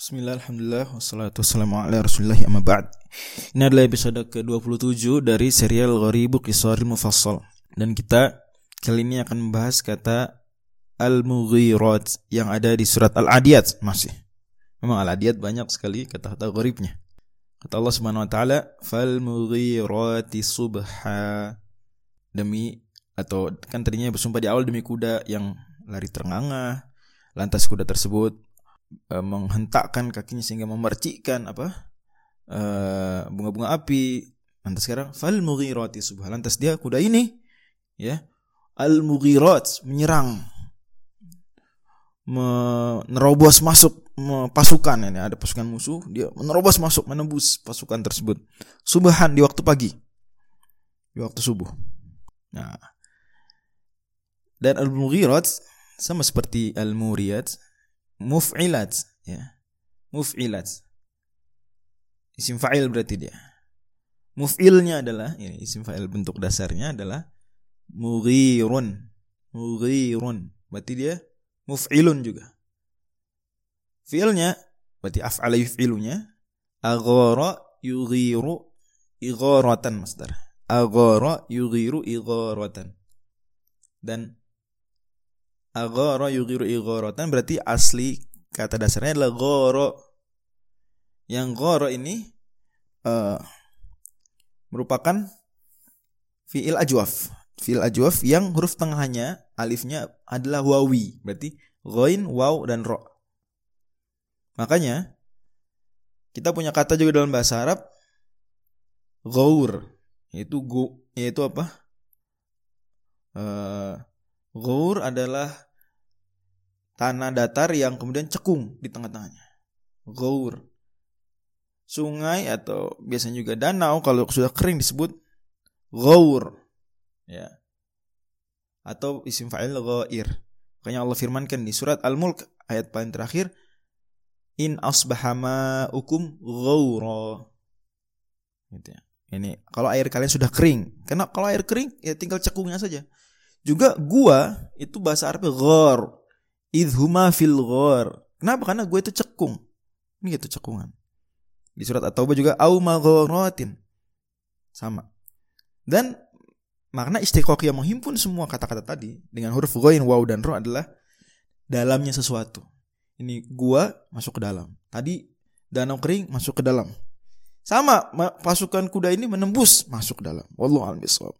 Bismillah, Alhamdulillah, wassalatu wassalamu ala Ini adalah episode ke-27 dari serial Gharibu Qisaril Mufassal. Dan kita kali ini akan membahas kata Al-Mughirat yang ada di surat Al-Adiyat masih. Memang Al-Adiyat banyak sekali kata-kata gharibnya. Kata Allah subhanahu wa ta'ala Fal-Mughirati subha. Demi atau kan tadinya bersumpah di awal demi kuda yang lari terengah Lantas kuda tersebut uh, menghentakkan kakinya sehingga memercikkan apa uh, bunga-bunga api. Lantas sekarang fal mughirati subha. Lantas dia kuda ini ya al mughirat menyerang. Menerobos masuk pasukan ini ada pasukan musuh dia menerobos masuk menembus pasukan tersebut. Subhan di waktu pagi. Di waktu subuh. Nah. Dan al mughirat sama seperti al muriyat muf'ilat ya. Muf'ilat. Isim fa'il berarti dia. Muf'ilnya adalah ini isim fa'il bentuk dasarnya adalah mughirun. Mughirun. Berarti dia muf'ilun juga. Fi'ilnya berarti af'ala yuf'ilunya aghara yughiru igharatan masdar. Aghara yughiru igharatan. Dan Igorotan berarti asli kata dasarnya adalah goro. Yang goro ini uh, merupakan fiil ajwaf. Fiil ajwaf yang huruf tengahnya alifnya adalah wawi. Berarti ghain, waw dan ro. Makanya kita punya kata juga dalam bahasa Arab gaur yaitu go yaitu apa? Uh, Ghur adalah tanah datar yang kemudian cekung di tengah-tengahnya. Ghur. Sungai atau biasanya juga danau kalau sudah kering disebut ghaur. Ya. Atau isim fa'il ghair. Makanya Allah firmankan di surat Al-Mulk ayat paling terakhir in asbahama ukum ghaura. Gitu ya. Ini kalau air kalian sudah kering. Karena kalau air kering ya tinggal cekungnya saja. Juga gua itu bahasa Arabnya ghor. Idhuma fil ghor. Kenapa? Karena gue itu cekung. Ini gitu cekungan. Di surat At-Taubah juga au magharatin. Sama. Dan makna istiqoq yang menghimpun semua kata-kata tadi dengan huruf ghain, waw dan ro adalah dalamnya sesuatu. Ini gua masuk ke dalam. Tadi danau kering masuk ke dalam. Sama pasukan kuda ini menembus masuk ke dalam. Wallahu a'lam bishawab.